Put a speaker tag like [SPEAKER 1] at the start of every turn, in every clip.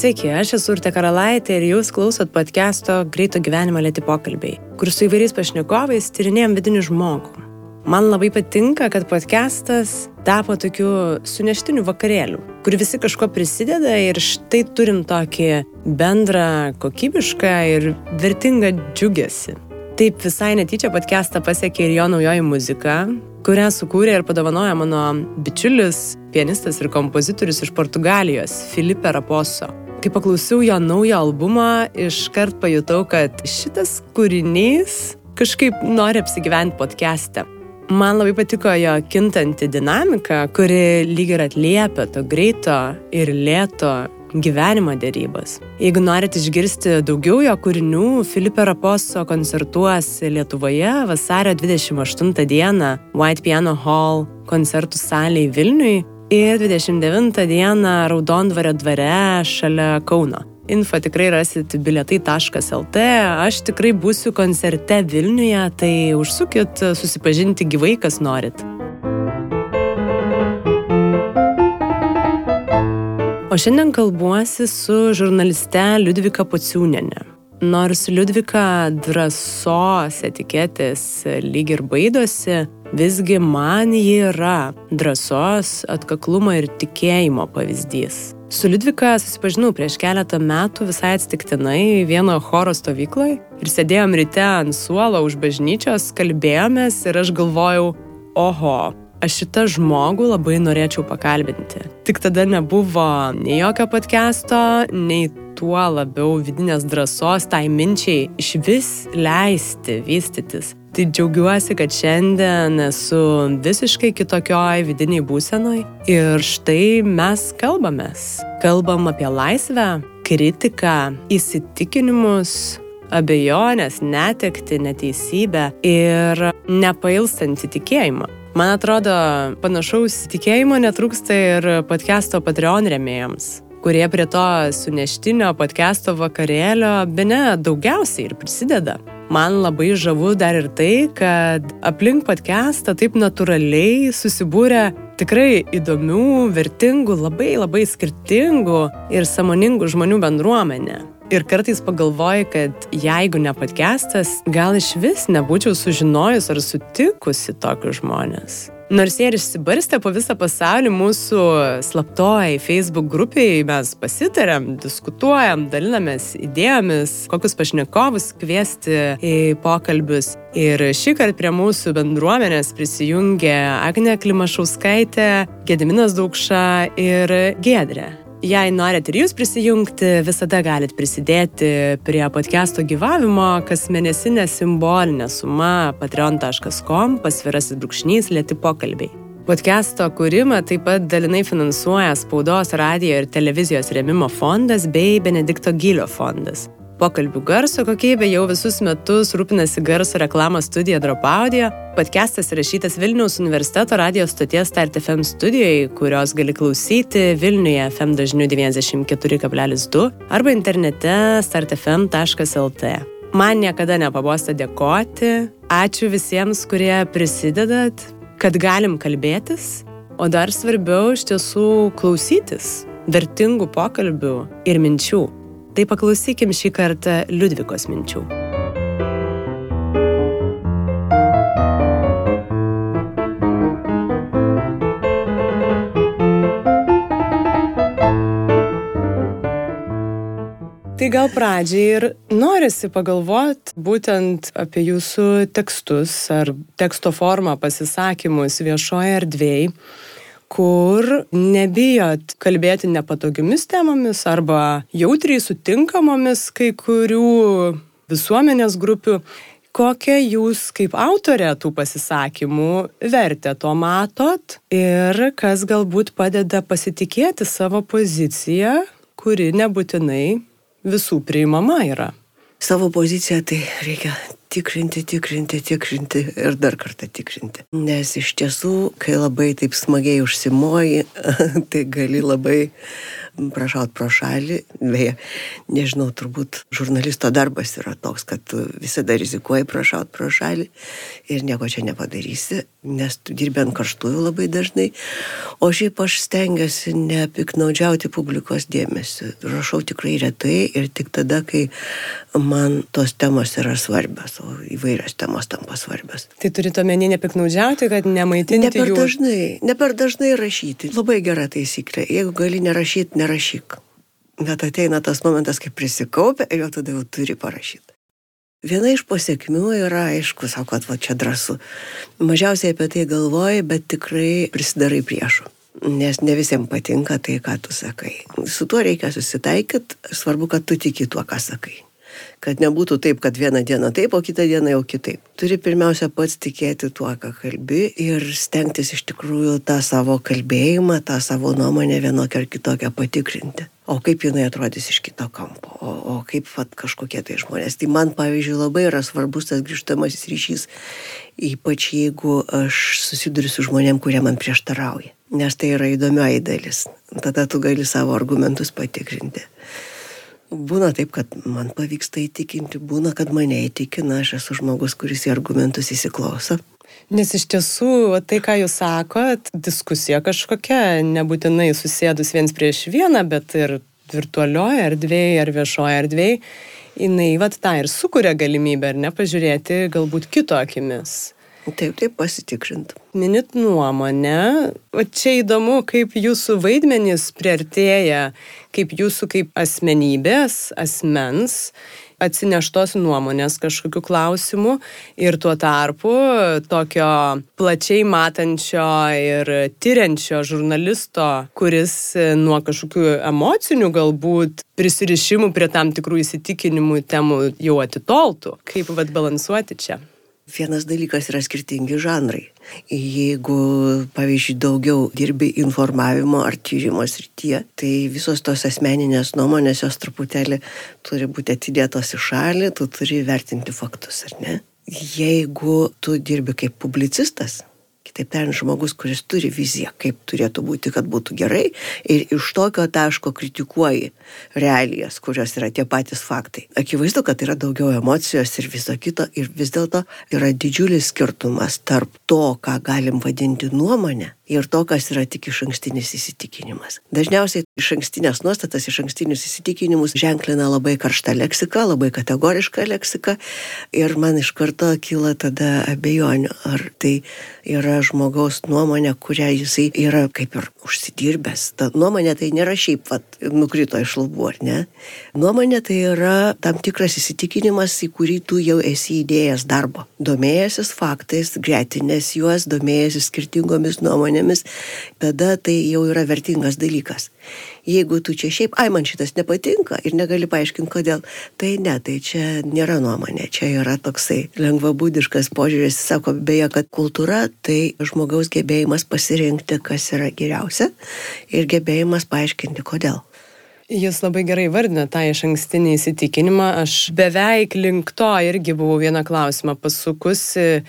[SPEAKER 1] Sveiki, aš esu Urte Karalaitė ir jūs klausot podcast'o Greito gyvenimo lėti pokalbiai, kur su įvairiais pašnekovais tyrinėjom vidinį žmogų. Man labai patinka, kad podcastas tapo tokiu suneštiniu vakarėliu, kur visi kažko prisideda ir štai turim tokį bendrą, kokybišką ir vertingą džiugesi. Taip visai netyčia podcastą pasiekė ir jo naujoji muzika, kurią sukūrė ir padovanojo mano bičiulis, pianistas ir kompozitorius iš Portugalijos, Filipe Raposo. Kai paklausiau jo naujo albumą, iškart pajutau, kad šitas kūrinys kažkaip nori apsigyventi podcast'e. Man labai patiko jo kintanti dinamika, kuri lyg ir atliepia to greito ir lėto gyvenimo dėrybas. Jeigu norite išgirsti daugiau jo kūrinių, Filipe Raposo koncertuos Lietuvoje vasario 28 dieną White Piano Hall koncertų salėje Vilniui ir 29 dieną Raudondvario dvare šalia Kauno info tikrai rasit bilietai.lt. Aš tikrai būsiu koncerte Vilniuje, tai užsukit susipažinti gyvai, kas norit. O šiandien kalbuosi su žurnaliste Liudvika Pociūnenė. Nors Liudvika drąsos etiketės lyg ir baidosi, visgi man ji yra drąsos, atkaklumo ir tikėjimo pavyzdys. Su Liudvika susipažinau prieš keletą metų visai atsitiktinai vieno choro stovykloje ir sėdėjom ryte ant suolo už bažnyčios, kalbėjomės ir aš galvojau, oho, aš šitą žmogų labai norėčiau pakalbinti. Tik tada nebuvo nei jokio podcast'o, nei tuo labiau vidinės drąsos tai minčiai iš vis leisti vystytis. Tai džiaugiuosi, kad šiandien esu visiškai kitokioj vidiniai būsenoj ir štai mes kalbamės. Kalbam apie laisvę, kritiką, įsitikinimus, abejonės, netekti, neteisybę ir nepailstantį tikėjimą. Man atrodo, panašaus tikėjimo netrūksta ir podcast'o Patreon remėjams kurie prie to suneštinio podcast'o vakarėlio be ne daugiausiai ir prisideda. Man labai žavu dar ir tai, kad aplink podcastą taip natūraliai susibūrė tikrai įdomių, vertingų, labai labai skirtingų ir samoningų žmonių bendruomenė. Ir kartais pagalvoju, kad jeigu ne podcastas, gal iš vis nebūčiau sužinojus ar sutikusi tokius žmonės. Nors jie ir išsibarstė po visą pasaulį, mūsų slaptojai Facebook grupiai mes pasitarėm, diskutuojam, dalinamės idėjomis, kokius pašnekovus kviesti į pokalbius. Ir šį kartą prie mūsų bendruomenės prisijungė Agne Klimašauskaitė, Gediminas Daukša ir Gedrė. Jei norit ir jūs prisijungti, visada galit prisidėti prie podcast'o gyvavimo, kas mėnesinė simbolinė suma patreon.com pasvirasis brūkšnys lėti pokalbiai. Podcast'o kūrimą taip pat dalinai finansuoja Spaudos, radio ir televizijos remimo fondas bei Benedikto Gylio fondas pokalbių garso kokybė jau visus metus rūpinasi garso reklamos studija Drop Audio. Podcastas rašytas Vilniaus universiteto radio stoties Start FM studijoje, kurios gali klausyti Vilniuje FM dažniu 94,2 arba internete startfm.lt. Man niekada nepabosta dėkoti. Ačiū visiems, kurie prisidedat, kad galim kalbėtis, o dar svarbiau iš tiesų klausytis vertingų pokalbių ir minčių. Tai paklausykim šį kartą Liudvikos minčių. Tai gal pradžiai ir norisi pagalvoti būtent apie jūsų tekstus ar teksto formą pasisakymus viešoje erdvėje kur nebijot kalbėti nepatogiomis temomis arba jautriai sutinkamomis kai kurių visuomenės grupių. Kokią jūs kaip autorė tų pasisakymų vertę to matot ir kas galbūt padeda pasitikėti savo poziciją, kuri nebūtinai visų priimama yra?
[SPEAKER 2] Savo poziciją tai reikia tikrinti, tikrinti, tikrinti ir dar kartą tikrinti. Nes iš tiesų, kai labai taip smagiai užsimoji, tai gali labai prašaut pro šalį. Beje, nežinau, turbūt žurnalisto darbas yra toks, kad visada rizikuoji prašaut pro šalį ir nieko čia nepadarysi, nes tu dirbi ant karštųjų labai dažnai. O šiaip aš stengiuosi nepiknaudžiauti publikos dėmesį. Rašau tikrai retai ir tik tada, kai man tos temos yra svarbios, o įvairios temos tampa svarbios.
[SPEAKER 1] Tai turite omeny nepiknaudžiauti, kad nemaitinti.
[SPEAKER 2] Ne per
[SPEAKER 1] jų...
[SPEAKER 2] dažnai, ne per dažnai rašyti. Labai gera taisyklė. Jeigu gali nerašyti, nerašyk. Bet ateina tas momentas, kai prisikaupia ir jau tada jau turi parašyti. Viena iš pasiekmių yra, aišku, sako, va čia drąsu. Mažiausiai apie tai galvoji, bet tikrai prisidarai priešų. Nes ne visiems patinka tai, ką tu sakai. Su tuo reikia susitaikyti, svarbu, kad tu tiki tuo, ką sakai. Kad nebūtų taip, kad vieną dieną taip, o kitą dieną jau kitaip. Turi pirmiausia pats tikėti tuo, ką kalbi ir stengtis iš tikrųjų tą savo kalbėjimą, tą savo nuomonę vienokią ar kitokią patikrinti. O kaip jinai atrodys iš kito kampo, o, o kaip vat, kažkokie tai žmonės. Tai man, pavyzdžiui, labai yra svarbus tas grįžtamasis ryšys, ypač jeigu aš susiduriu su žmonėm, kurie man prieštarauja. Nes tai yra įdomioji dalis. Tada tu gali savo argumentus patikrinti. Būna taip, kad man pavyksta įtikinti, būna, kad mane įtikina, aš esu žmogus, kuris į argumentus įsiklauso.
[SPEAKER 1] Nes iš tiesų, tai ką jūs sakot, diskusija kažkokia, nebūtinai susėdus viens prieš vieną, bet ir virtualioje erdvėje ar viešoje erdvėje, jinai vat tą ir sukuria galimybę, ar ne, pažiūrėti galbūt kito akimis.
[SPEAKER 2] Taip, taip pasitikrinti.
[SPEAKER 1] Minit nuomonę. O čia įdomu, kaip jūsų vaidmenys priartėja, kaip jūsų kaip asmenybės, asmens atsineštos nuomonės kažkokiu klausimu ir tuo tarpu tokio plačiai matančio ir tyriančio žurnalisto, kuris nuo kažkokių emocinių galbūt prisirišimų prie tam tikrų įsitikinimų temų jau atitoltų. Kaip vad balansuoti čia?
[SPEAKER 2] Vienas dalykas yra skirtingi žanrai. Jeigu, pavyzdžiui, daugiau dirbi informavimo ar tyrimo srityje, tai visos tos asmeninės nuomonės jos truputėlį turi būti atidėtos į šalį, tu turi vertinti faktus, ar ne? Jeigu tu dirbi kaip publicistas, Kitaip tariant, žmogus, kuris turi viziją, kaip turėtų būti, kad būtų gerai, ir iš tokio taško kritikuoji realijas, kurios yra tie patys faktai. Akivaizdu, kad yra daugiau emocijos ir viso kito, ir vis dėlto yra didžiulis skirtumas tarp to, ką galim vadinti nuomonę, ir to, kas yra tik iš ankstinis įsitikinimas. Dažniausiai iš ankstinės nuostatas, iš ankstinius įsitikinimus ženklina labai karšta leksika, labai kategoriška leksika ir man iš karto kyla tada abejonių, ar tai yra žmogaus nuomonė, kurią jisai yra kaip ir užsidirbęs. Ta nuomonė tai nėra šiaip, vat, nukrito iš lubų, ar ne? Nuomonė tai yra tam tikras įsitikinimas, į kurį tu jau esi įdėjęs darbo. Domėjęsis faktais, gretinės juos, domėjęsis skirtingomis nuomonėmis žmonėmis, tada tai jau yra vertingas dalykas. Jeigu tu čia šiaip, ai man šitas nepatinka ir negali paaiškinti kodėl, tai ne, tai čia nėra nuomonė, čia yra toksai lengvabūdiškas požiūris, sako beje, kad kultūra tai žmogaus gebėjimas pasirinkti, kas yra geriausia ir gebėjimas paaiškinti kodėl.
[SPEAKER 1] Jūs labai gerai vardina tą iš ankstinį įsitikinimą. Aš beveik link to irgi buvau vieną klausimą pasukusi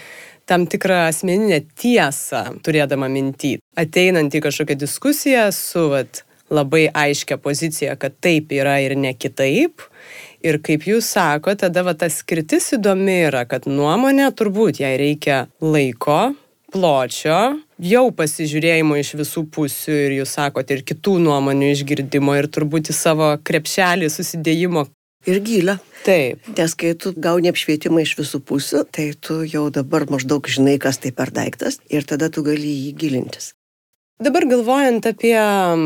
[SPEAKER 1] tam tikrą asmeninę tiesą turėdama minty. Ateinant į kažkokią diskusiją su vat, labai aiškia pozicija, kad taip yra ir ne kitaip. Ir kaip jūs sako, tada va, ta skirtis įdomi yra, kad nuomonė turbūt jai reikia laiko, pločio, jau pasižiūrėjimo iš visų pusių ir jūs sakote ir kitų nuomonių išgirdimo ir turbūt į savo krepšelį susidėjimo.
[SPEAKER 2] Ir gilę.
[SPEAKER 1] Taip.
[SPEAKER 2] Nes kai tu gauni apšvietimą iš visų pusių, tai tu jau dabar maždaug žinai, kas tai per daiktas ir tada tu gali jį gilintis.
[SPEAKER 1] Dabar galvojant apie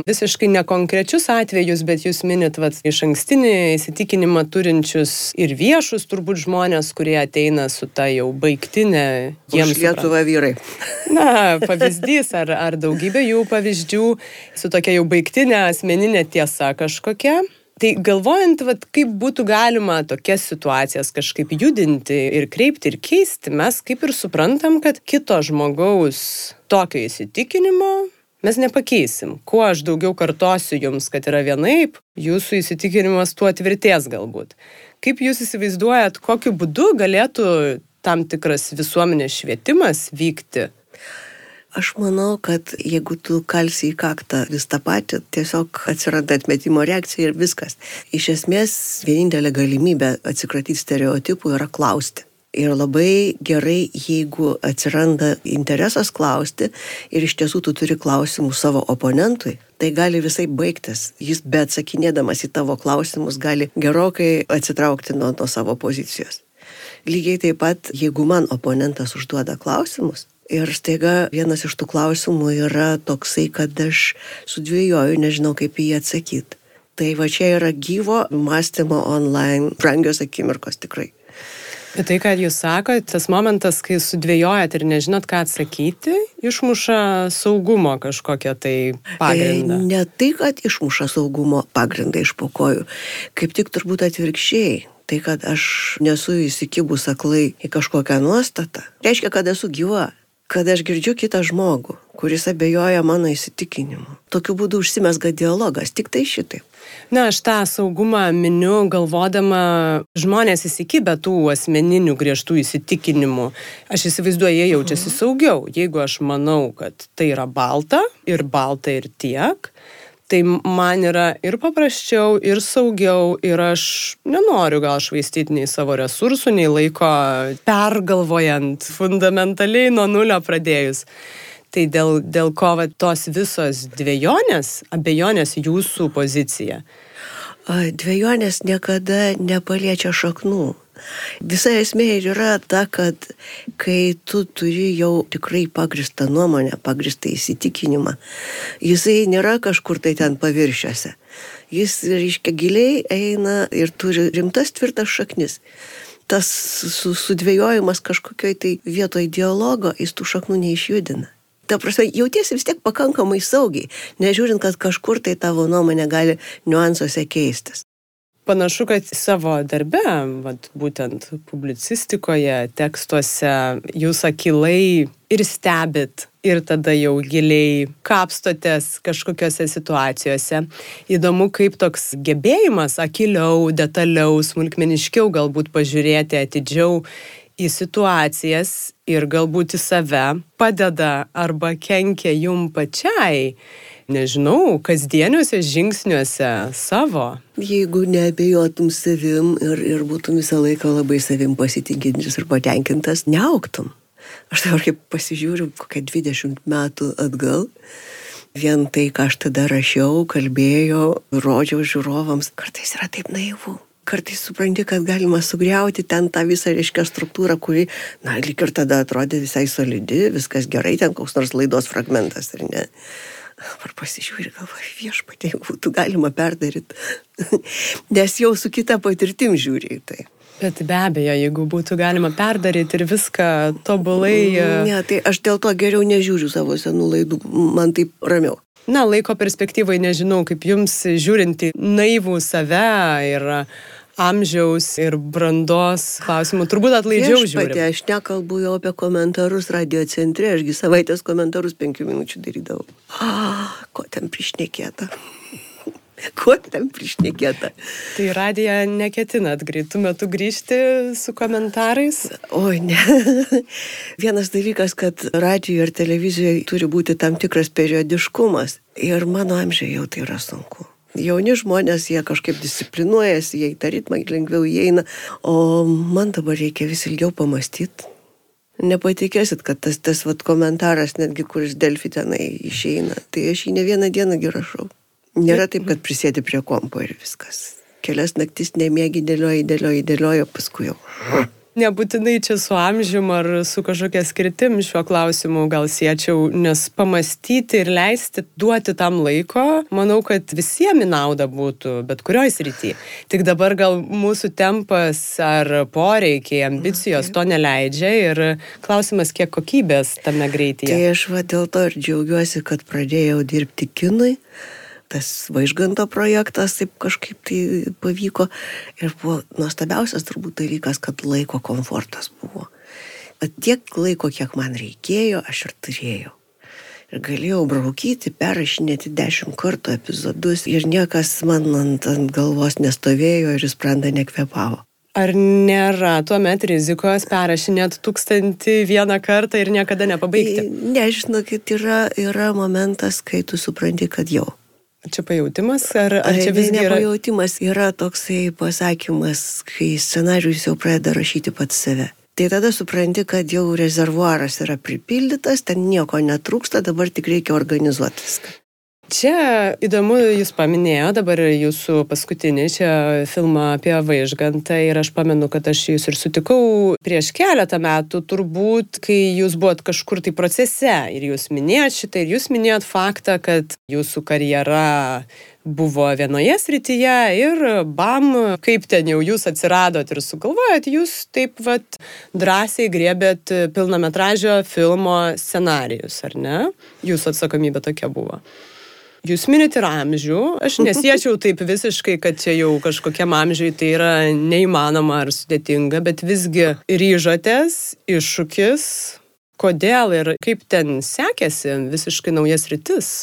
[SPEAKER 1] visiškai nekonkrečius atvejus, bet jūs minit vat, iš ankstinį įsitikinimą turinčius ir viešus turbūt žmonės, kurie ateina su ta jau baigtinė
[SPEAKER 2] jiems. Lietuva vyrai.
[SPEAKER 1] Na, pavyzdys ar, ar daugybė jų pavyzdžių su tokia jau baigtinė asmeninė tiesa kažkokia. Tai galvojant, vat, kaip būtų galima tokias situacijas kažkaip judinti ir kreipti ir keisti, mes kaip ir suprantam, kad kito žmogaus tokio įsitikinimo Mes nepakeisim. Kuo aš daugiau kartosiu jums, kad yra vienaip, jūsų įsitikinimas tuo tvirties galbūt. Kaip jūs įsivaizduojat, kokiu būdu galėtų tam tikras visuomenės švietimas vykti?
[SPEAKER 2] Aš manau, kad jeigu tu kalsi į kaktą vis tą patį, tiesiog atsiranda atmetimo reakcija ir viskas. Iš esmės, vienintelė galimybė atsikratyti stereotipų yra klausti. Ir labai gerai, jeigu atsiranda interesas klausti ir iš tiesų tu turi klausimų savo oponentui, tai gali visai baigtis. Jis be atsakinėdamas į tavo klausimus gali gerokai atsitraukti nuo, nuo savo pozicijos. Lygiai taip pat, jeigu man oponentas užduoda klausimus, Ir staiga vienas iš tų klausimų yra toksai, kad aš sudvėjoju, nežinau kaip į jį atsakyti. Tai va čia yra gyvo mąstymo online, brangios akimirkos tikrai.
[SPEAKER 1] Bet tai, ką jūs sakote, tas momentas, kai sudvėjojat ir nežinot, ką atsakyti, išmuša saugumo kažkokią tai pagrindą.
[SPEAKER 2] E, ne tai, kad išmuša saugumo pagrindą iš pokojų, kaip tik turbūt atvirkščiai. Tai, kad aš nesu įsikibus aklai į kažkokią nuostatą, reiškia, kad esu gyva kad aš girdžiu kitą žmogų, kuris abejoja mano įsitikinimu. Tokiu būdu užsimesga dialogas, tik tai šitai.
[SPEAKER 1] Na, aš tą saugumą miniu galvodama, žmonės įsikibę tų asmeninių griežtų įsitikinimų. Aš įsivaizduoju, jie jaučiasi mhm. saugiau. Jeigu aš manau, kad tai yra balta ir balta ir tiek, tai man yra ir paprasčiau, ir saugiau, ir aš nenoriu gal švaistyti nei savo resursų, nei laiko pergalvojant fundamentaliai nuo nulio pradėjus. Tai dėl, dėl ko va, tos visos dviejonės, abejonės jūsų pozicija?
[SPEAKER 2] Dviejonės niekada nepaliečia šaknų. Visa esmė ir yra ta, kad kai tu turi jau tikrai pagristą nuomonę, pagristą įsitikinimą, jisai nėra kažkur tai ten paviršiuose. Jis, reiškia, giliai eina ir turi rimtas tvirtas šaknis. Tas su, sudvėjojimas kažkokioj tai vietoj dialogo, jis tų šaknų neišjudina. Ta prasme, jautiesi vis tiek pakankamai saugiai, nežiūrint, kad kažkur tai tavo nuomonė gali niuansuose keistis.
[SPEAKER 1] Panašu, kad savo darbe, vat, būtent publicistikoje, tekstuose, jūs akilai ir stebit, ir tada jau giliai kapstotės kažkokiose situacijose. Įdomu, kaip toks gebėjimas akiliau, detaliau, smulkmeniškiau galbūt pažiūrėti atidžiau į situacijas ir galbūt į save padeda arba kenkia jum pačiai nežinau, kasdieniuose žingsniuose savo.
[SPEAKER 2] Jeigu neabejotum savim ir, ir būtum visą laiką labai savim pasitikintis ir patenkintas, neauktum. Aš dabar kaip pasižiūriu, kokią 20 metų atgal, vien tai, ką aš tada rašiau, kalbėjau, rodžiau žiūrovams, kartais yra taip naivu. Kartais supranti, kad galima sugriauti ten tą visą reiškia struktūrą, kuri, na, lik ir tada atrodė visai solidi, viskas gerai, ten koks nors laidos fragmentas, ar ne. Ar pasižiūri, galvoju, viešpatie, būtų galima perdaryti. Nes jau su kita patirtim žiūri į tai.
[SPEAKER 1] Bet be abejo, jeigu būtų galima perdaryti ir viską tobulai.
[SPEAKER 2] E, ne, tai aš dėl to geriau nežiūriu savo senų laidų, man taip ramiau.
[SPEAKER 1] Na, laiko perspektyvai nežinau, kaip jums žiūrinti naivų save ir amžiaus ir brandos klausimų. Turbūt atlaidžiau žiūriu.
[SPEAKER 2] Aš nekalbu jau apie komentarus radio centre, ašgi savaitės komentarus penkių minučių darydavau. Ah, ko ten priešnekėta. Ko ten priešnekėta?
[SPEAKER 1] Tai radiją neketinat greitų metų grįžti su komentarais?
[SPEAKER 2] Oi, ne. Vienas dalykas, kad radijoje ir televizijoje turi būti tam tikras periodiškumas. Ir mano amžiai jau tai yra sunku jauni žmonės, jie kažkaip disciplinuojasi, jie į tą ritmą lengviau įeina, o man dabar reikia vis ilgiau pamastyti. Nepatikėsit, kad tas, tas vat, komentaras, netgi kuris Delfi tenai išeina, tai aš jį ne vieną dieną rašau. Nėra taip, kad prisėdi prie kompo ir viskas. Kelias naktis nemėgi dėlioji, dėlioji, dėlioji, paskui jau
[SPEAKER 1] nebūtinai čia su amžium ar su kažkokia skirtim šiuo klausimu gal siečiau, nes pamastyti ir leisti duoti tam laiko, manau, kad visiems į naudą būtų, bet kurioj srity. Tik dabar gal mūsų tempas ar poreikiai, ambicijos to neleidžia ir klausimas, kiek kokybės tame greityje.
[SPEAKER 2] Tai aš va dėl to ir džiaugiuosi, kad pradėjau dirbti kinui tas vaižganto projektas taip kažkaip tai pavyko. Ir buvo nuostabiausias turbūt dalykas, kad laiko komfortas buvo. At tiek laiko, kiek man reikėjo, aš ir turėjau. Ir galėjau braukyti, perrašinėti dešimt kartų epizodus ir niekas man ant, ant galvos nestovėjo ir jis pranda nekvepavo.
[SPEAKER 1] Ar nėra tuomet rizikos perrašinėti tūkstantį vieną kartą ir niekada nepabaigti?
[SPEAKER 2] Nežinokit, yra, yra momentas, kai tu supranti, kad jau.
[SPEAKER 1] Čia pajautimas, ar, ar čia visgi yra?
[SPEAKER 2] Pajautimas yra toksai pasakymas, kai scenarius jau pradeda rašyti pats save. Tai tada supranti, kad jau rezervuaras yra pripildytas, ten nieko netrūksta, dabar tik reikia organizuoti viską.
[SPEAKER 1] Čia įdomu, jūs paminėjo dabar jūsų paskutinį čia filmą apie Vaižgantą ir aš pamenu, kad aš jūs ir sutikau prieš keletą metų, turbūt, kai jūs buvot kažkur tai procese ir jūs minėjot šitą ir jūs minėjot faktą, kad jūsų karjera buvo vienoje srityje ir bam, kaip ten jau jūs atsiradot ir sugalvojot, jūs taip vat drąsiai griebėt pilnametražio filmo scenarijus, ar ne? Jūsų atsakomybė tokia buvo. Jūs minit ir amžių. Aš nesiečiau taip visiškai, kad čia jau kažkokiam amžiui tai yra neįmanoma ar sudėtinga, bet visgi ryžotės, iššūkis, kodėl ir kaip ten sekėsi visiškai naujas rytis.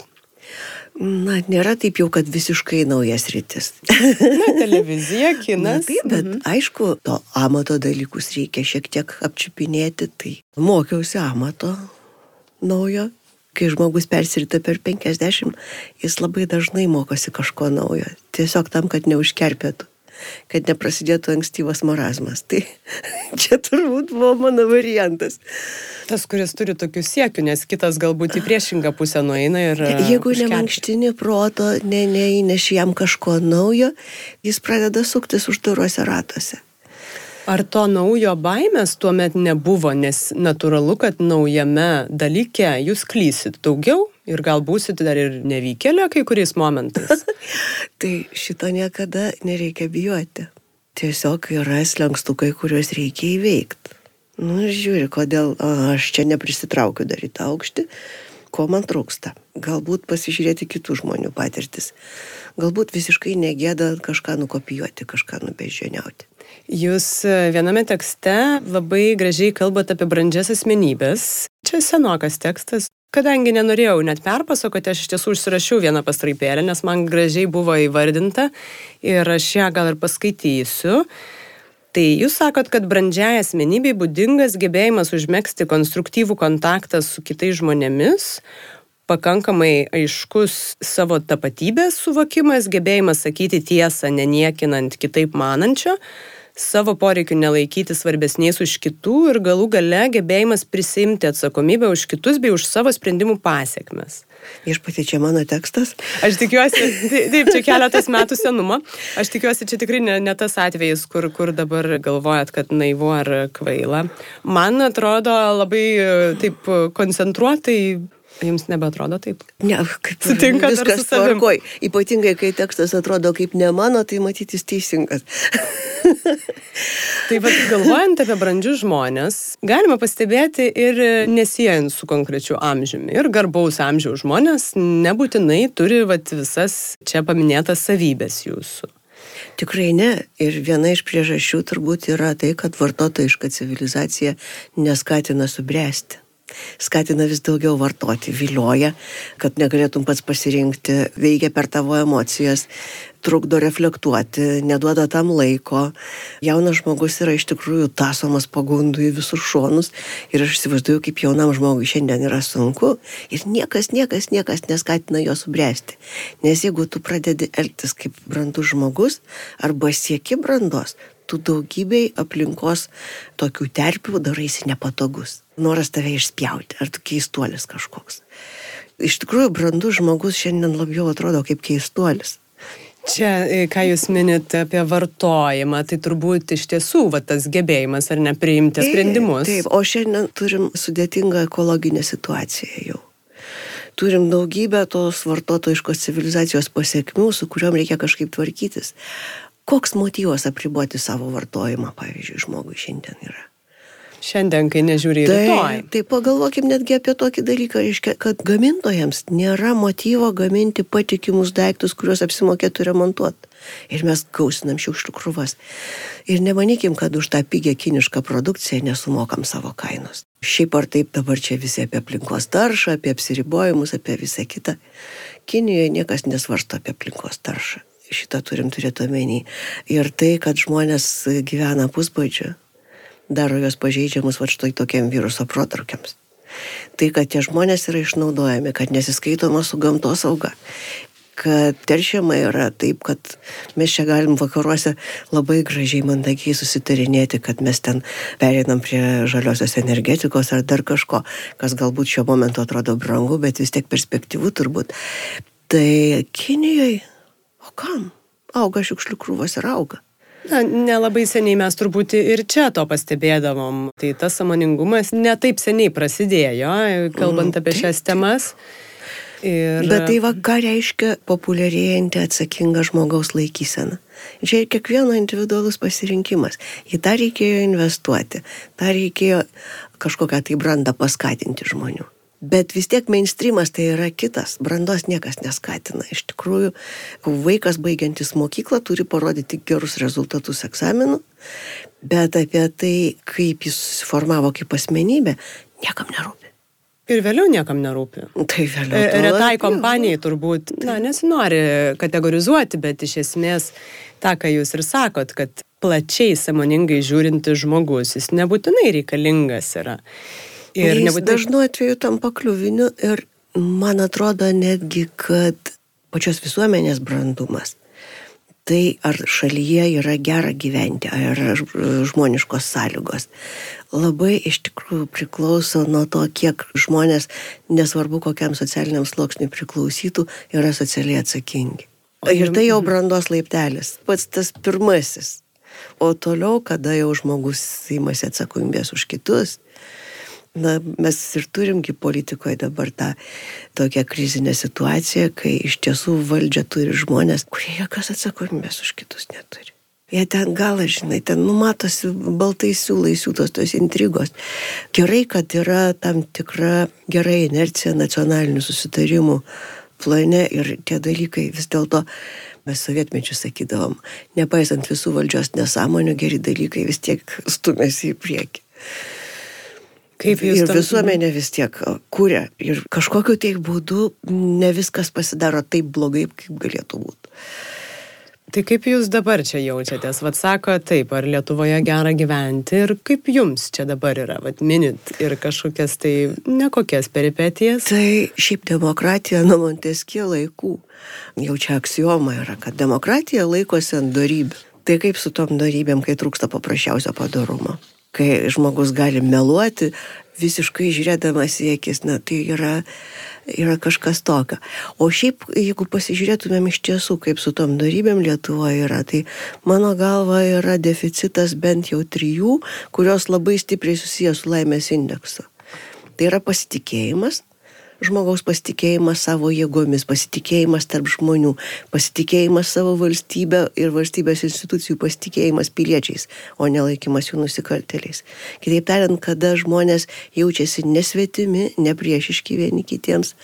[SPEAKER 2] Na, nėra taip jau, kad visiškai naujas rytis.
[SPEAKER 1] Na, televizija, kinas.
[SPEAKER 2] Na, taip, bet mhm. aišku, to amato dalykus reikia šiek tiek apčiupinėti, tai mokiausi amato naujo kai žmogus persirita per 50, jis labai dažnai mokosi kažko naujo. Tiesiog tam, kad neužkerpėtų, kad neprasidėtų ankstyvas marazmas. Tai čia turbūt buvo mano variantas.
[SPEAKER 1] Tas, kuris turi tokių siekių, nes kitas galbūt į priešingą pusę nueina ir...
[SPEAKER 2] Jeigu nemankštini proto, ne, neįneši jam kažko naujo, jis pradeda suktis uždaruose ratuose.
[SPEAKER 1] Ar to naujo baimės tuomet nebuvo, nes natūralu, kad naujame dalyke jūs klysit daugiau ir gal būsit dar ir nevykėlė kai kuriais momentais?
[SPEAKER 2] tai šito niekada nereikia bijoti. Tiesiog yra slengstukai, kuriuos reikia įveikti. Nu, žiūri, kodėl aš čia neprisitraukiu dar į tą aukštį, ko man trūksta. Galbūt pasižiūrėti kitų žmonių patirtis. Galbūt visiškai negėda kažką nukopijuoti, kažką nubeždžioniauti.
[SPEAKER 1] Jūs e, viename tekste labai gražiai kalbate apie brandžias asmenybės. Čia senokas tekstas. Kadangi nenorėjau net perpasakoti, aš iš tiesų užsirašiau vieną pastraipėlę, nes man gražiai buvo įvardinta ir aš ją gal ir paskaitysiu. Tai jūs sakot, kad brandžiai asmenybei būdingas gebėjimas užmėgsti konstruktyvų kontaktą su kitais žmonėmis, pakankamai aiškus savo tapatybės suvokimas, gebėjimas sakyti tiesą, neniekinant kitaip manančio, savo poreikių nelaikyti svarbesniais už kitų ir galų gale gebėjimas prisimti atsakomybę už kitus bei už savo sprendimų pasiekmes.
[SPEAKER 2] Išpati čia mano tekstas.
[SPEAKER 1] Aš tikiuosi, taip, čia keletas metų senumo. Aš tikiuosi, čia tikrai ne, ne tas atvejis, kur, kur dabar galvojat, kad naivu ar kvaila. Man atrodo labai taip koncentruotai Jums nebeatrodo taip?
[SPEAKER 2] Ne, kaip sutinka viskas tvarkoj. Ypatingai, kai tekstas atrodo kaip ne mano, tai matytis teisingas.
[SPEAKER 1] tai vad, galvojant apie brandžius žmonės, galima pastebėti ir nesijant su konkrečiu amžiumi. Ir garbaus amžiaus žmonės nebūtinai turi vat, visas čia paminėtas savybės jūsų.
[SPEAKER 2] Tikrai ne. Ir viena iš priežasčių turbūt yra tai, kad vartotojiška civilizacija neskatina subręsti skatina vis daugiau vartoti, vilioja, kad negalėtum pats pasirinkti, veikia per tavo emocijas, trukdo reflektuoti, neduoda tam laiko. Jaunas žmogus yra iš tikrųjų tasomas pagundų į visus šonus ir aš įsivaizduoju, kaip jaunam žmogui šiandien yra sunku ir niekas, niekas, niekas neskatina jo subręsti. Nes jeigu tu pradedi elgtis kaip brandus žmogus arba sieki brandos, tu daugybei aplinkos tokių terpių daraisi nepatogus. Noras tave išspjauti, ar tu keistuolis kažkoks. Iš tikrųjų, brandus žmogus šiandien labiau atrodo kaip keistuolis.
[SPEAKER 1] Čia, e, ką jūs minite apie vartojimą, tai turbūt iš tiesų va, tas gebėjimas ar nepriimti sprendimus.
[SPEAKER 2] Taip, o šiandien turim sudėtingą ekologinę situaciją jau. Turim daugybę tos vartotojiškos civilizacijos pasiekmių, su kuriuom reikia kažkaip tvarkytis. Koks motyvas apriboti savo vartojimą, pavyzdžiui, žmogui šiandien yra?
[SPEAKER 1] Šiandien, kai nežiūri į
[SPEAKER 2] tai,
[SPEAKER 1] rytoj.
[SPEAKER 2] Tai pagalvokim netgi apie tokį dalyką, reiškia, kad gamintojams nėra motyvo gaminti patikimus daiktus, kuriuos apsimokėtų remontuoti. Ir mes gausinam šiukšlių krūvas. Ir nemanykim, kad už tą pigę kinišką produkciją nesumokam savo kainos. Šiaip ar taip dabar čia visi apie aplinkos taršą, apie apsiribojimus, apie visą kitą. Kinijoje niekas nesvarsto apie aplinkos taršą. Šitą turim turėti omeny. Ir tai, kad žmonės gyvena pusbadžiu, daro juos pažeidžiamus va štai tokiem viruso protrukiams. Tai, kad tie žmonės yra išnaudojami, kad nesiskaitoma su gamtos auga, kad teršiama yra taip, kad mes čia galim vakaruose labai gražiai, mandagiai susitarinėti, kad mes ten pereinam prie žaliosios energetikos ar dar kažko, kas galbūt šiuo momentu atrodo brangu, bet vis tiek perspektyvų turbūt. Tai Kinijoje, o kam? Auga šiukšlių krūvos ir auga.
[SPEAKER 1] Na, nelabai seniai mes turbūt ir čia to pastebėdavom. Tai tas samoningumas netaip seniai prasidėjo, kalbant apie šias temas.
[SPEAKER 2] Ir... Bet tai va, ką reiškia populiarėjanti atsakinga žmogaus laikysena. Čia kiekvieno individualus pasirinkimas. Į tą reikėjo investuoti, tą reikėjo kažkokią tai brandą paskatinti žmonių. Bet vis tiek mainstreamas tai yra kitas, brandos niekas neskatina. Iš tikrųjų, vaikas baigiantis mokyklą turi parodyti gerus rezultatus egzaminų, bet apie tai, kaip jis susiformavo kaip asmenybė, niekam nerūpi.
[SPEAKER 1] Ir vėliau niekam nerūpi.
[SPEAKER 2] Tai vėliau.
[SPEAKER 1] E, retai kompanijai turbūt, na, nesinori kategorizuoti, bet iš esmės tą, ką jūs ir sakot, kad plačiai samoningai žiūrintis žmogus, jis nebūtinai reikalingas yra.
[SPEAKER 2] Ir nebūtinai... dažnu atveju tampa kliuviniu ir man atrodo netgi, kad pačios visuomenės brandumas. Tai ar šalyje yra gera gyventi, ar yra žmoniškos sąlygos. Labai iš tikrųjų priklauso nuo to, kiek žmonės, nesvarbu kokiam socialiniam sluoksniui priklausytų, yra socialiai atsakingi. Ir tai jau brandos laiptelis, pats tas pirmasis. O toliau, kada jau žmogus įmasi atsakomybės už kitus, Na, mes ir turimgi politikoje dabar tą tokią krizinę situaciją, kai iš tiesų valdžia turi žmonės, kurie jokios atsakomybės už kitus neturi. Jie ten galą, žinai, ten numatosi baltai siūlai siūtos tos intrigos. Gerai, kad yra tam tikra gera inercija nacionalinių susitarimų plane ir tie dalykai vis dėlto mes sovietmečių sakydavom, nepaisant visų valdžios nesąmonių, geri dalykai vis tiek stumėsi į priekį. Kaip jūs ir tam... visuomenė vis tiek kūrė. Ir kažkokiu tai būdu ne viskas pasidaro taip blogai, kaip galėtų būti.
[SPEAKER 1] Tai kaip jūs dabar čia jaučiatės? Vat sako taip, ar Lietuvoje gera gyventi ir kaip jums čia dabar yra? Vat minit ir kažkokias tai nekokias peripetijas?
[SPEAKER 2] Tai šiaip demokratija nuo Monteskie laikų. Jau čia aksioma yra, kad demokratija laikosi ant darybių. Tai kaip su tom darybėm, kai trūksta paprasčiausio padarumo? Kai žmogus gali meluoti, visiškai žiūrėdamas į akis, na tai yra, yra kažkas tokio. O šiaip, jeigu pasižiūrėtumėm iš tiesų, kaip su tom darybėm Lietuvoje yra, tai mano galva yra deficitas bent jau trijų, kurios labai stipriai susijęs su laimės indeksu. Tai yra pasitikėjimas, žmogaus pasitikėjimas savo jėgomis, pasitikėjimas tarp žmonių, pasitikėjimas savo valstybę ir valstybės institucijų pasitikėjimas piliečiais, o nelaikimas jų nusikalteliais. Kitaip tariant, kada žmonės jaučiasi nesvetimi, nepriešiški vieni kitiems,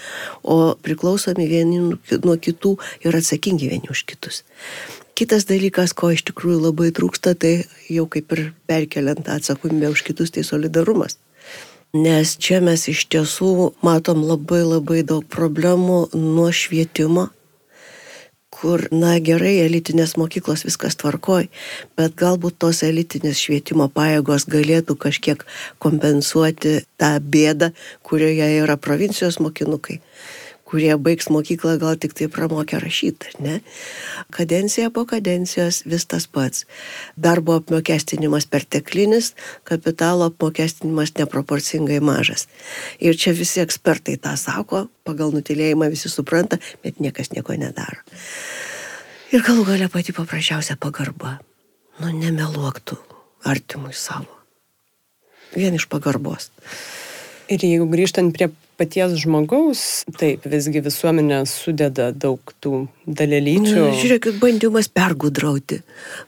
[SPEAKER 2] o priklausomi vieni nuo kitų ir atsakingi vieni už kitus. Kitas dalykas, ko iš tikrųjų labai trūksta, tai jau kaip ir perkeliant atsakomybę už kitus, tai solidarumas nes čia mes iš tiesų matom labai labai daug problemų nuo švietimo, kur, na gerai, elitinės mokyklos viskas tvarkoj, bet galbūt tos elitinės švietimo pajėgos galėtų kažkiek kompensuoti tą bėdą, kurioje yra provincijos mokinukai kurie baigs mokyklą gal tik tai pramokę rašyti, ne? Kadencija po kadencijos vis tas pats. Darbo apmokestinimas perteklinis, kapitalo apmokestinimas neproporcingai mažas. Ir čia visi ekspertai tą sako, pagal nutilėjimą visi supranta, bet niekas nieko nedaro. Ir galų galia pati paprasčiausia pagarba. Nu, nemeluoktų artimui savo. Vien iš pagarbos.
[SPEAKER 1] Ir jeigu grįžtant prie paties žmogaus, taip, visgi visuomenė sudeda daug tų dalelyčių.
[SPEAKER 2] Žiūrėkit, bandymas pergudrauti,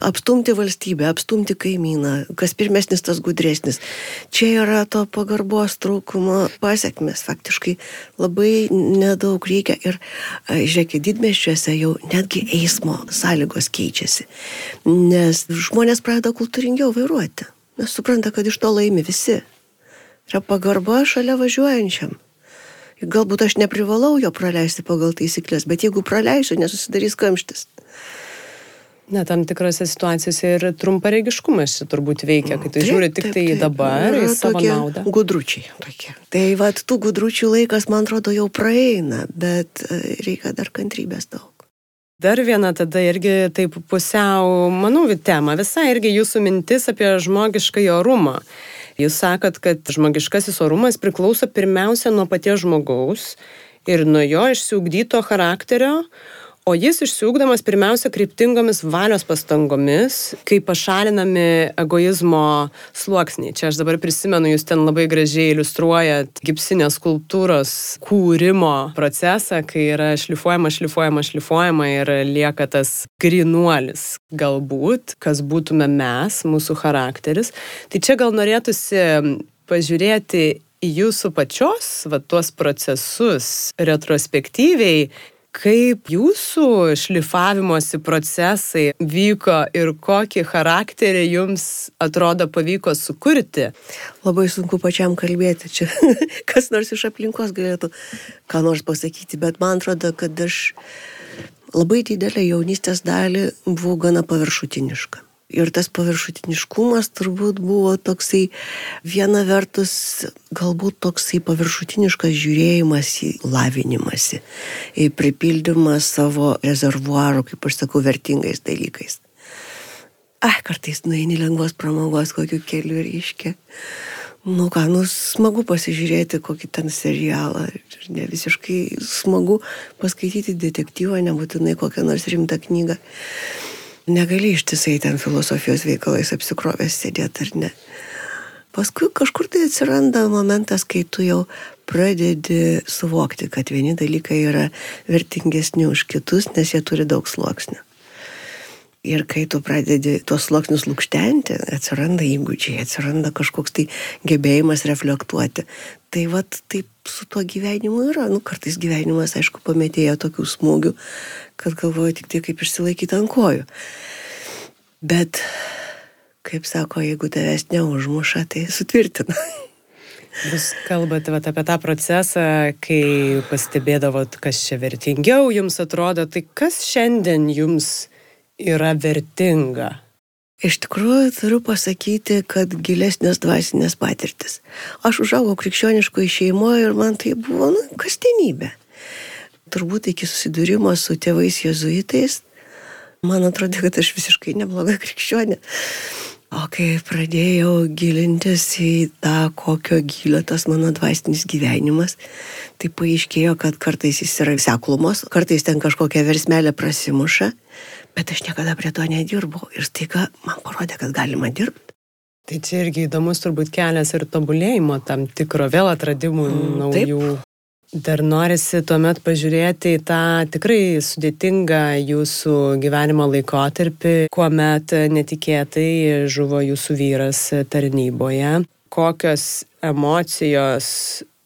[SPEAKER 2] apstumti valstybę, apstumti kaimyną, kas pirmesnis, tas gudresnis. Čia yra to pagarbos trūkumo pasiekmes, faktiškai labai nedaug reikia ir, žiūrėkit, didmeščiuose jau netgi eismo sąlygos keičiasi, nes žmonės pradeda kultūringiau vairuoti, nes supranta, kad iš to laimi visi. Yra pagarba šalia važiuojančiam. Galbūt aš neprivalau jo praleisti pagal taisyklės, bet jeigu praleisiu, nesusidarys kamštis.
[SPEAKER 1] Na, tam tikrose situacijose ir trumparegiškumas čia turbūt veikia, kai tu taip, žiūri tik taip, tai taip, dabar į savo naudą.
[SPEAKER 2] Gudručiai tokie. Tai vad, tų gudručių laikas, man atrodo, jau praeina, bet e, reikia dar kantrybės daug.
[SPEAKER 1] Dar viena tada irgi taip pusiau, manau, tema, visa irgi jūsų mintis apie žmogišką orumą. Jūs sakot, kad žmogiškasis orumas priklauso pirmiausia nuo paties žmogaus ir nuo jo išsiugdyto charakterio, O jis išsiugdamas pirmiausia kryptingomis valios pastangomis, kai pašalinami egoizmo sluoksniai. Čia aš dabar prisimenu, jūs ten labai gražiai iliustruojat gipsinės kultūros kūrimo procesą, kai yra šlifuojama, šlifuojama, šlifuojama ir lieka tas grinuolis galbūt, kas būtume mes, mūsų charakteris. Tai čia gal norėtųsi pažiūrėti į jūsų pačios, va, tuos procesus retrospektyviai kaip jūsų šlifavimosi procesai vyko ir kokį charakterį jums atrodo pavyko sukurti?
[SPEAKER 2] Labai sunku pačiam kalbėti čia, kas nors iš aplinkos galėtų ką nors pasakyti, bet man atrodo, kad aš labai didelę jaunystės dalį buvau gana paviršutiniška. Ir tas paviršutiniškumas turbūt buvo toksai, viena vertus, galbūt toksai paviršutiniškas žiūrėjimas į lavinimąsi, į pripildymą savo rezervuarų, kaip aš sakau, vertingais dalykais. Ai, kartais nueini lengvos pramogos kokiu keliu ryškia. Nu ką, nu smagu pasižiūrėti kokį ten serialą. Ne visiškai smagu paskaityti detektyvą, nebūtinai kokią nors rimtą knygą negali ištisai ten filosofijos veikalais apsikrovęs sėdėti ar ne. Paskui kažkur tai atsiranda momentas, kai tu jau pradedi suvokti, kad vieni dalykai yra vertingesni už kitus, nes jie turi daug sluoksnių. Ir kai tu pradedi tuos sluoksnius lūkštenti, atsiranda įgūdžiai, atsiranda kažkoks tai gebėjimas reflektuoti. Tai vad taip su tuo gyvenimu yra. Nu, kartais gyvenimas, aišku, pametėja tokių smūgių, kad galvoju tik tai, kaip išsilaikyti ant kojų. Bet, kaip sako, jeigu tavęs neužmuša, tai sutvirtina.
[SPEAKER 1] Jūs kalbate vat, apie tą procesą, kai pastebėdavot, kas čia vertingiau jums atrodo, tai kas šiandien jums yra vertinga?
[SPEAKER 2] Iš tikrųjų turiu pasakyti, kad gilesnės dvasinės patirtis. Aš užaugau krikščioniškoje šeimoje ir man tai buvo nu, kasdienybė. Turbūt iki susidūrimo su tėvais jezuitais, man atrodė, kad aš visiškai nebloga krikščionė. O kai pradėjau gilintis į tą, kokio gilio tas mano dvasinis gyvenimas, tai paaiškėjo, kad kartais jis yra seklumos, kartais ten kažkokia versmelė prasimuša, bet aš niekada prie to nedirbau ir staiga man parodė, kad galima dirbti.
[SPEAKER 1] Tai čia irgi įdomus turbūt kelias ir tobulėjimo tam tikro vėl atradimų mm, naujų. Taip. Dar norisi tuomet pažiūrėti į tą tikrai sudėtingą jūsų gyvenimo laikotarpį, kuomet netikėtai žuvo jūsų vyras tarnyboje. Kokios emocijos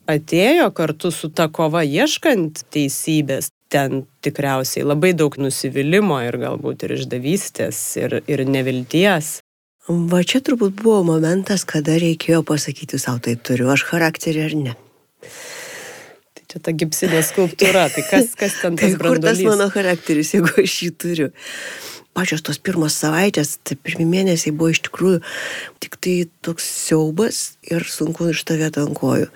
[SPEAKER 1] atėjo kartu su ta kova ieškant teisybės? Ten tikriausiai labai daug nusivylimų ir galbūt ir išdavystės ir, ir nevilties.
[SPEAKER 2] Va čia turbūt buvo momentas, kada reikėjo pasakyti savo, tai turiu aš charakterį ar ne.
[SPEAKER 1] Tai čia ta gipsinė skulptūra, tai kas, kas ten tas tai
[SPEAKER 2] kur tas mano charakteris, jeigu aš jį turiu. Pačios tos pirmos savaitės, tai pirmie mėnesiai buvo iš tikrųjų tik tai toks siaubas ir sunku išstovėti ant kojų.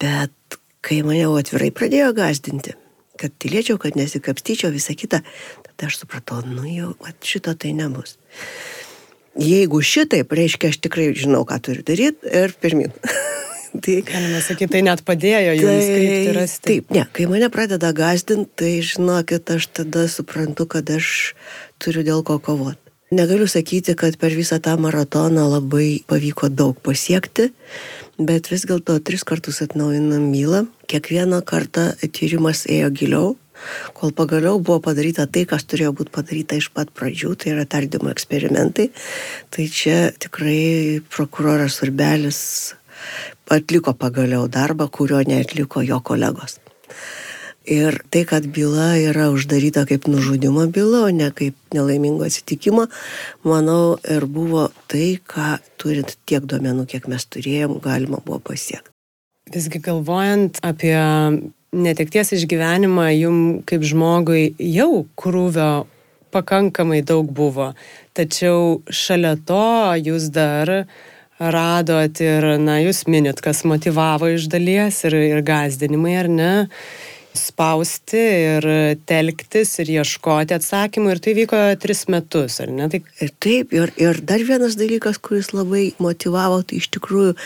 [SPEAKER 2] Bet kai mane atvirai pradėjo gazdinti, kad tylėčiau, kad nesikapstyčiau, visą kitą, tada aš supratau, nu jau, at, šito tai nebus. Jeigu šitaip, reiškia, aš tikrai žinau, ką turiu daryti ir pirmin.
[SPEAKER 1] tai, Galima sakyti, tai net padėjo jums tai, kaip rasti.
[SPEAKER 2] Taip, ne, kai mane pradeda gazdinti, tai žinokit, aš tada suprantu, kad aš turiu dėl ko kovoti. Negaliu sakyti, kad per visą tą maratoną labai pavyko daug pasiekti, bet vis dėlto tris kartus atnaujinam bylą. Kiekvieną kartą tyrimas ėjo giliau, kol pagaliau buvo padaryta tai, kas turėjo būti padaryta iš pat pradžių, tai yra tardymo eksperimentai. Tai čia tikrai prokuroras Urbelis atliko pagaliau darbą, kurio neatliko jo kolegos. Ir tai, kad byla yra uždaryta kaip nužudimo byla, o ne kaip nelaimingo atsitikimo, manau, ir buvo tai, ką turint tiek duomenų, kiek mes turėjom, galima buvo pasiekti.
[SPEAKER 1] Visgi galvojant apie netekties išgyvenimą, jum kaip žmogui jau krūvio pakankamai daug buvo. Tačiau šalia to jūs dar radot ir, na, jūs minit, kas motivavo iš dalies ir, ir gazdinimai, ar ne? Spausti ir telktis ir ieškoti atsakymų ir tai vyko tris metus, ar ne? Tai...
[SPEAKER 2] Ir taip, ir, ir dar vienas dalykas, kuris labai motivavo, tai iš tikrųjų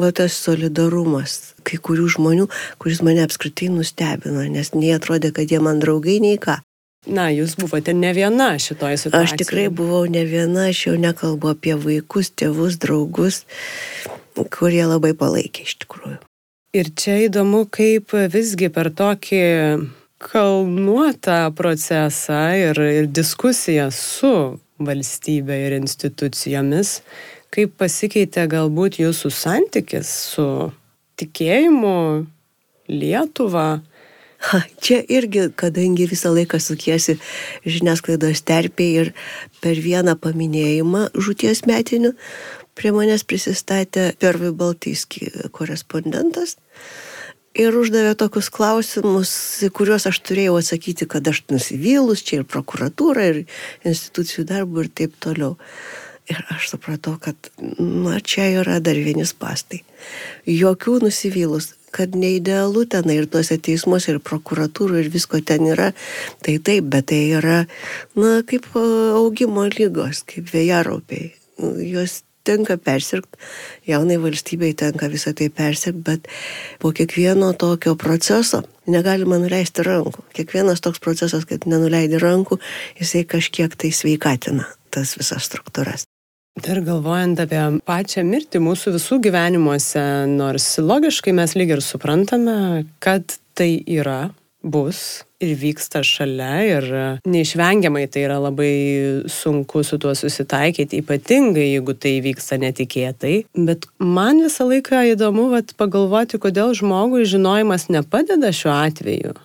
[SPEAKER 2] va, tas solidarumas kai kurių žmonių, kuris mane apskritai nustebino, nes nei atrodė, kad jie man draugai, nei ką.
[SPEAKER 1] Na, jūs buvote ne viena šitoje situacijoje.
[SPEAKER 2] Aš tikrai buvau ne viena, aš jau nekalbu apie vaikus, tėvus, draugus, kurie labai palaikė iš tikrųjų.
[SPEAKER 1] Ir čia įdomu, kaip visgi per tokį kalnuotą procesą ir, ir diskusiją su valstybė ir institucijomis, kaip pasikeitė galbūt jūsų santykis su tikėjimu Lietuva.
[SPEAKER 2] Ha, čia irgi, kadangi visą laiką sukiesi žiniasklaidos terpėje ir per vieną paminėjimą žūties metinių, prie manęs prisistatė Pervi Baltyski korespondentas ir uždavė tokius klausimus, į kuriuos aš turėjau atsakyti, kad aš nusivylus, čia ir prokuratūra, ir institucijų darbų ir taip toliau. Ir aš supratau, kad, na, čia yra dar vienis pastai. Jokių nusivylus, kad neidealu ten ir tuose teismuose, ir prokuratūrų, ir visko ten yra. Tai taip, bet tai yra, na, kaip augimo lygos, kaip vėjaraupiai. Jos tenka persirgti, jaunai valstybei tenka visą tai persirgti, bet po kiekvieno tokio proceso negalima nuleisti rankų. Kiekvienas toks procesas, kad nenuleidi rankų, jisai kažkiek tai sveikatina tas visas struktūras.
[SPEAKER 1] Dar galvojant apie pačią mirtį mūsų visų gyvenimuose, nors logiškai mes lyg ir suprantame, kad tai yra, bus ir vyksta šalia ir neišvengiamai tai yra labai sunku su tuo susitaikyti, ypatingai jeigu tai vyksta netikėtai. Bet man visą laiką įdomu vat, pagalvoti, kodėl žmogui žinojimas nepadeda šiuo atveju.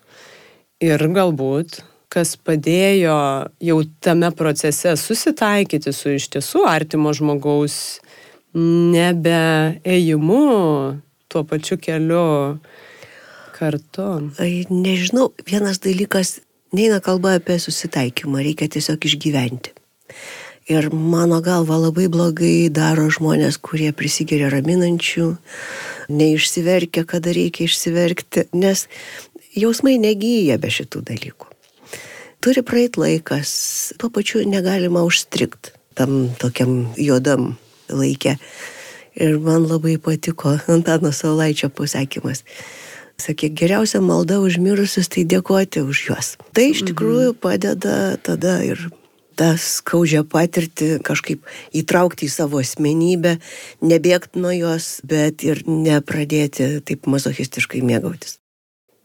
[SPEAKER 1] Ir galbūt kas padėjo jau tame procese susitaikyti su iš tiesų artimo žmogaus nebeėjimu tuo pačiu keliu kartu?
[SPEAKER 2] Nežinau, vienas dalykas, neina kalba apie susitaikymą, reikia tiesiog išgyventi. Ir mano galva labai blogai daro žmonės, kurie prisigeria raminančių, neišsiverkia, kada reikia išsiverkti, nes jausmai negyja be šitų dalykų. Turi praeit laikas, tuo pačiu negalima užstrikti tam tokiam juodam laikė. Ir man labai patiko Antano Saulaičio pasakymas sakė, geriausia malda už mirusius tai dėkoti už juos. Tai iš tikrųjų padeda tada ir tą skaudžią patirtį kažkaip įtraukti į savo asmenybę, nebėgti nuo jos, bet ir nepradėti taip mazochistiškai mėgautis.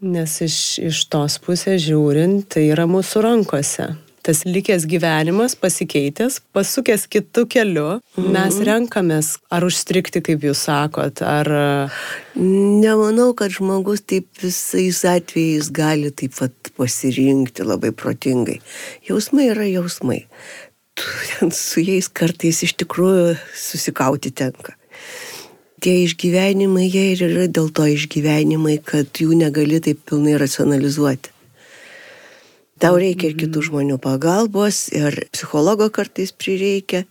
[SPEAKER 1] Nes iš, iš tos pusės žiūrint, tai yra mūsų rankose tas likęs gyvenimas pasikeitęs, pasukęs kitų kelių, mm. mes renkamės ar užstrikti, kaip jūs sakot, ar...
[SPEAKER 2] Nemanau, kad žmogus taip visais atvejais gali taip pat pasirinkti labai protingai. Jausmai yra jausmai. Su jais kartais iš tikrųjų susikauti tenka tie išgyvenimai, jie ir yra dėl to išgyvenimai, kad jų negali taip pilnai racionalizuoti. Tau reikia ir kitų žmonių pagalbos, ir psichologo kartais prireikia.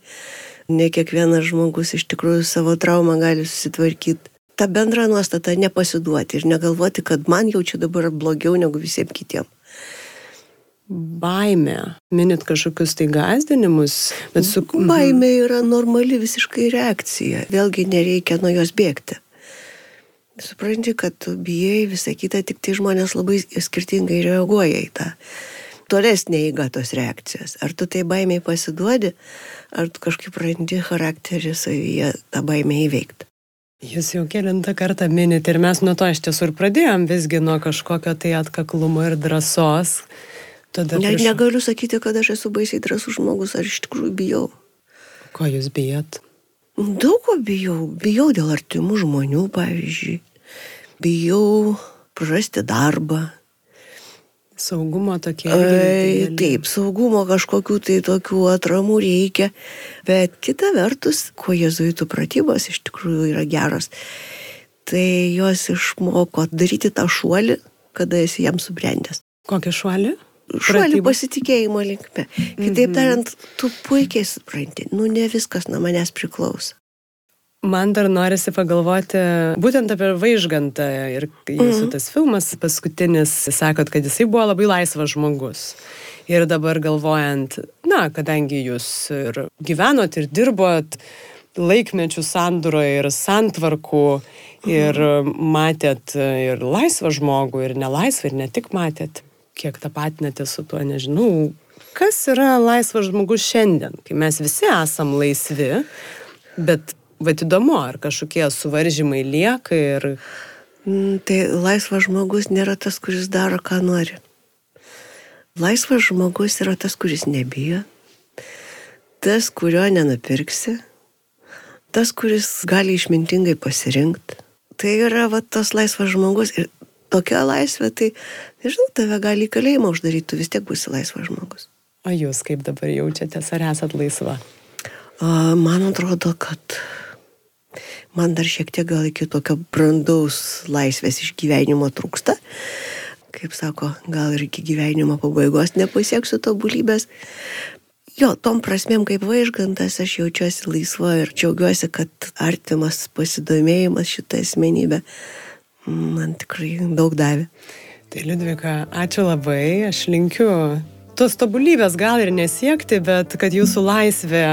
[SPEAKER 2] Ne kiekvienas žmogus iš tikrųjų savo traumą gali susitvarkyti. Ta bendra nuostata nepasiduoti ir negalvoti, kad man jau čia dabar blogiau negu visiems kitiems.
[SPEAKER 1] Baimė. Minit kažkokius tai gazdinimus, bet su...
[SPEAKER 2] Mhm. Baimė yra normali visiškai reakcija. Vėlgi nereikia nuo jos bėgti. Supranti, kad tu bijai visą kitą, tik tai žmonės labai skirtingai reaguoja į tą tolesnė eiga tos reakcijos. Ar tu tai baimiai pasiduodi, ar tu kažkaip randi charakterį savyje tą baimę įveikti.
[SPEAKER 1] Jūs jau kilintą kartą minite ir mes nuo to iš tiesų ir pradėjom visgi nuo kažkokio tai atkaklumo ir drąsos.
[SPEAKER 2] Tada ne, prieš... Negaliu sakyti, kad aš esu baisiai drąsus žmogus, ar iš tikrųjų bijau.
[SPEAKER 1] Ko jūs bijot?
[SPEAKER 2] Daug ko bijau. Bijau dėl artimų žmonių, pavyzdžiui. Bijau prarasti darbą.
[SPEAKER 1] Saugumo tokie.
[SPEAKER 2] Ai, taip, saugumo kažkokių tai tokių atramų reikia. Bet kita vertus, kuo jezuitų pratybos iš tikrųjų yra geros, tai jos išmoko daryti tą šuolį, kada esi jam subrendęs.
[SPEAKER 1] Kokį šuolį?
[SPEAKER 2] Šuolį pasitikėjimo linkme. Kitaip mhm. tariant, tu puikiai supranti, nu ne viskas nuo manęs priklauso.
[SPEAKER 1] Man dar norisi pagalvoti būtent apie Vaižgantą ir jūsų mm. tas filmas paskutinis, sakot, kad jisai buvo labai laisvas žmogus. Ir dabar galvojant, na, kadangi jūs ir gyvenot ir dirbot laikmečių sandūroje ir santvarkų ir mm. matėt ir laisvą žmogų, ir nelaisvą, ir ne tik matėt, kiek tapatinate su tuo, nežinau, kas yra laisvas žmogus šiandien, kai mes visi esam laisvi, bet Bet įdomu, ar kažkokie suvaržymai lieka ir...
[SPEAKER 2] Mm, tai laisvas žmogus nėra tas, kuris daro, ką nori. Laisvas žmogus yra tas, kuris nebijo, tas, kurio nenupirksi, tas, kuris gali išmintingai pasirinkti. Tai yra va, tas laisvas žmogus ir tokia laisvė, tai, nežinau, tave gali į kalėjimą uždaryti, tu vis tiek būsi laisvas žmogus.
[SPEAKER 1] O jūs kaip dabar jaučiatės, ar esat laisva?
[SPEAKER 2] A, man atrodo, kad man dar šiek tiek gal iki tokio brandaus laisvės išgyvenimo trūksta. Kaip sako, gal ir iki gyvenimo pabaigos nepasieksiu tobulybės. Jo, tom prasmėm kaip vaižgantas aš jaučiuosi laisva ir džiaugiuosi, kad artimas pasidomėjimas šitą asmenybę man tikrai daug davė.
[SPEAKER 1] Tai Liudvika, ačiū labai, aš linkiu tos tobulybės gal ir nesiekti, bet kad jūsų laisvė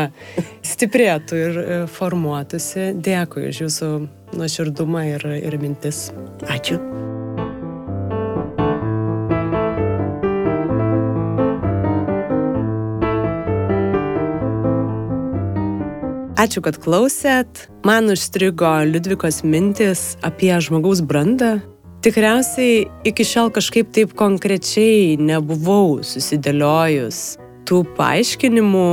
[SPEAKER 1] stiprėtų ir e, formuotųsi. Dėkui už jūsų nuoširdumą ir, ir mintis.
[SPEAKER 2] Ačiū.
[SPEAKER 1] Ačiū, kad klausėt. Man užstrigo Liudvikos mintis apie žmogaus brandą, Tikriausiai iki šiol kažkaip taip konkrečiai nebuvau susidėliojus tų paaiškinimų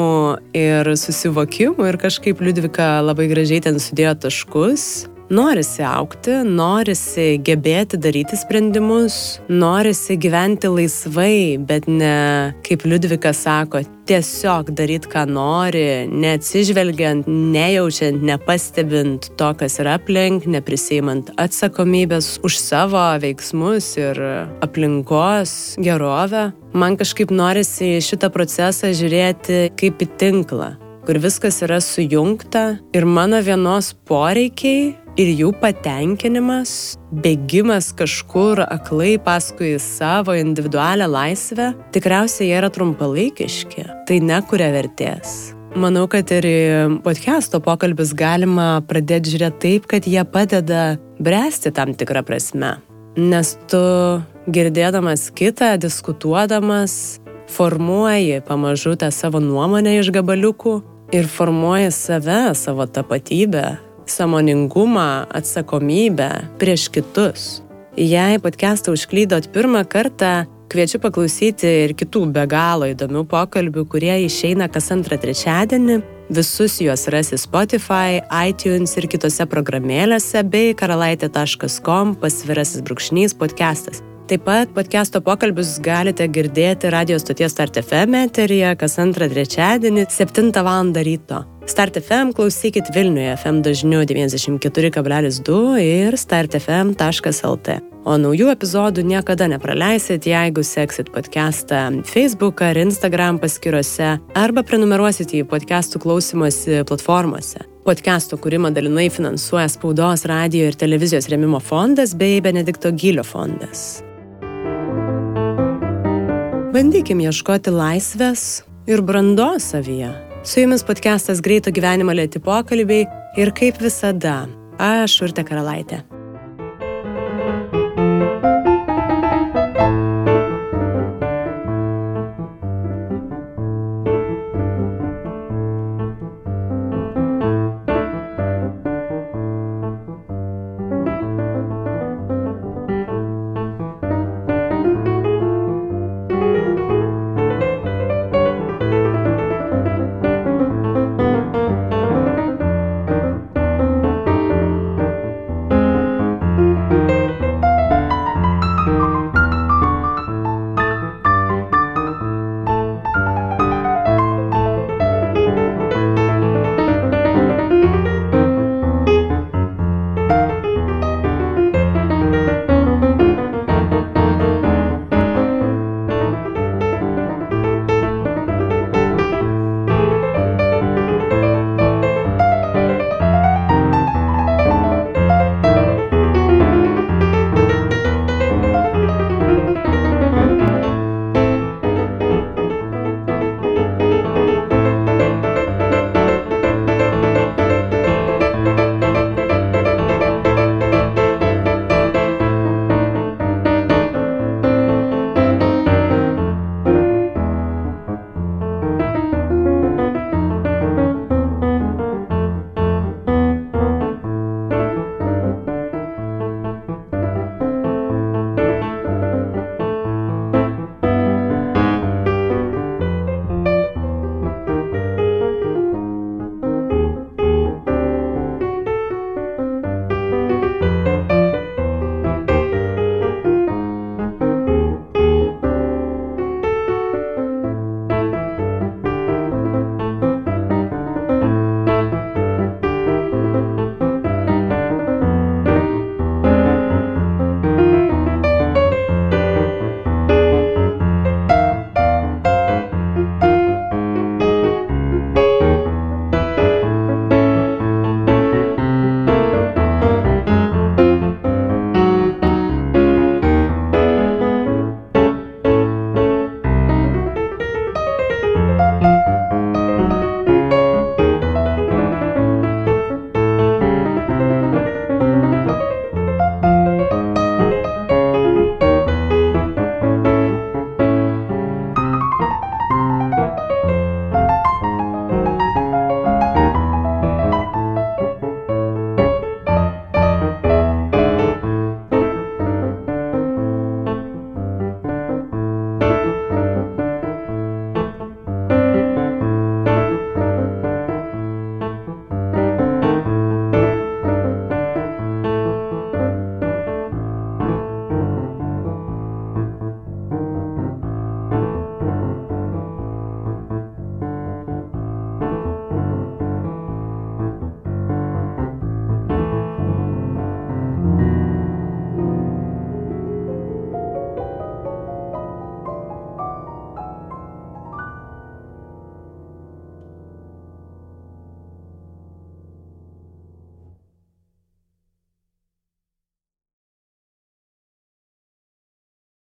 [SPEAKER 1] ir susivokimų ir kažkaip Liudvika labai gražiai ten sudėjo taškus. Norisi aukti, norisi gebėti daryti sprendimus, norisi gyventi laisvai, bet ne, kaip Liudvika sako, tiesiog daryti, ką nori, neatsižvelgiant, nejaučiant, nepastebint to, kas yra aplink, neprisimant atsakomybės už savo veiksmus ir aplinkos gerovę. Man kažkaip norisi šitą procesą žiūrėti kaip į tinklą kur viskas yra sujungta ir mano vienos poreikiai ir jų patenkinimas, bėgimas kažkur aklai paskui savo individualią laisvę, tikriausiai jie yra trumpalaikiški, tai nekuria vertės. Manau, kad ir podcast'o pokalbis galima pradėti žiūrėti taip, kad jie padeda bręsti tam tikrą prasme. Nes tu girdėdamas kitą, diskutuodamas, formuoji pamažu tą savo nuomonę iš gabaliukų ir formuoji save, savo tapatybę, samoningumą, atsakomybę prieš kitus. Jei podcastą užklydot pirmą kartą, kviečiu paklausyti ir kitų be galo įdomių pokalbių, kurie išeina kas antrą trečiadienį. Visus juos rasi Spotify, iTunes ir kitose programėlėse bei karalaitė.com pasvirasis brūkšnys podcastas. Taip pat podcast'o pokalbius galite girdėti radio stoties Start FM eteryje kas antrą trečiadienį 7 val. ryto. Start FM klausykit Vilniuje FM dažniu 94,2 ir startfm.lt. O naujų epizodų niekada nepraleisit, jeigu seksit podcastą Facebook ar Instagram paskiruose arba prenumeruosit į podcastų klausimosi platformose. Podcastų kūrimą dalinai finansuoja Spaudos, radio ir televizijos remimo fondas bei Benedikto Gylio fondas. Bandykim ieškoti laisvės ir brandos savyje. Su jumis podcastas Greito gyvenimo lėti pokalbiai ir kaip visada, aš Urte Karalaitė.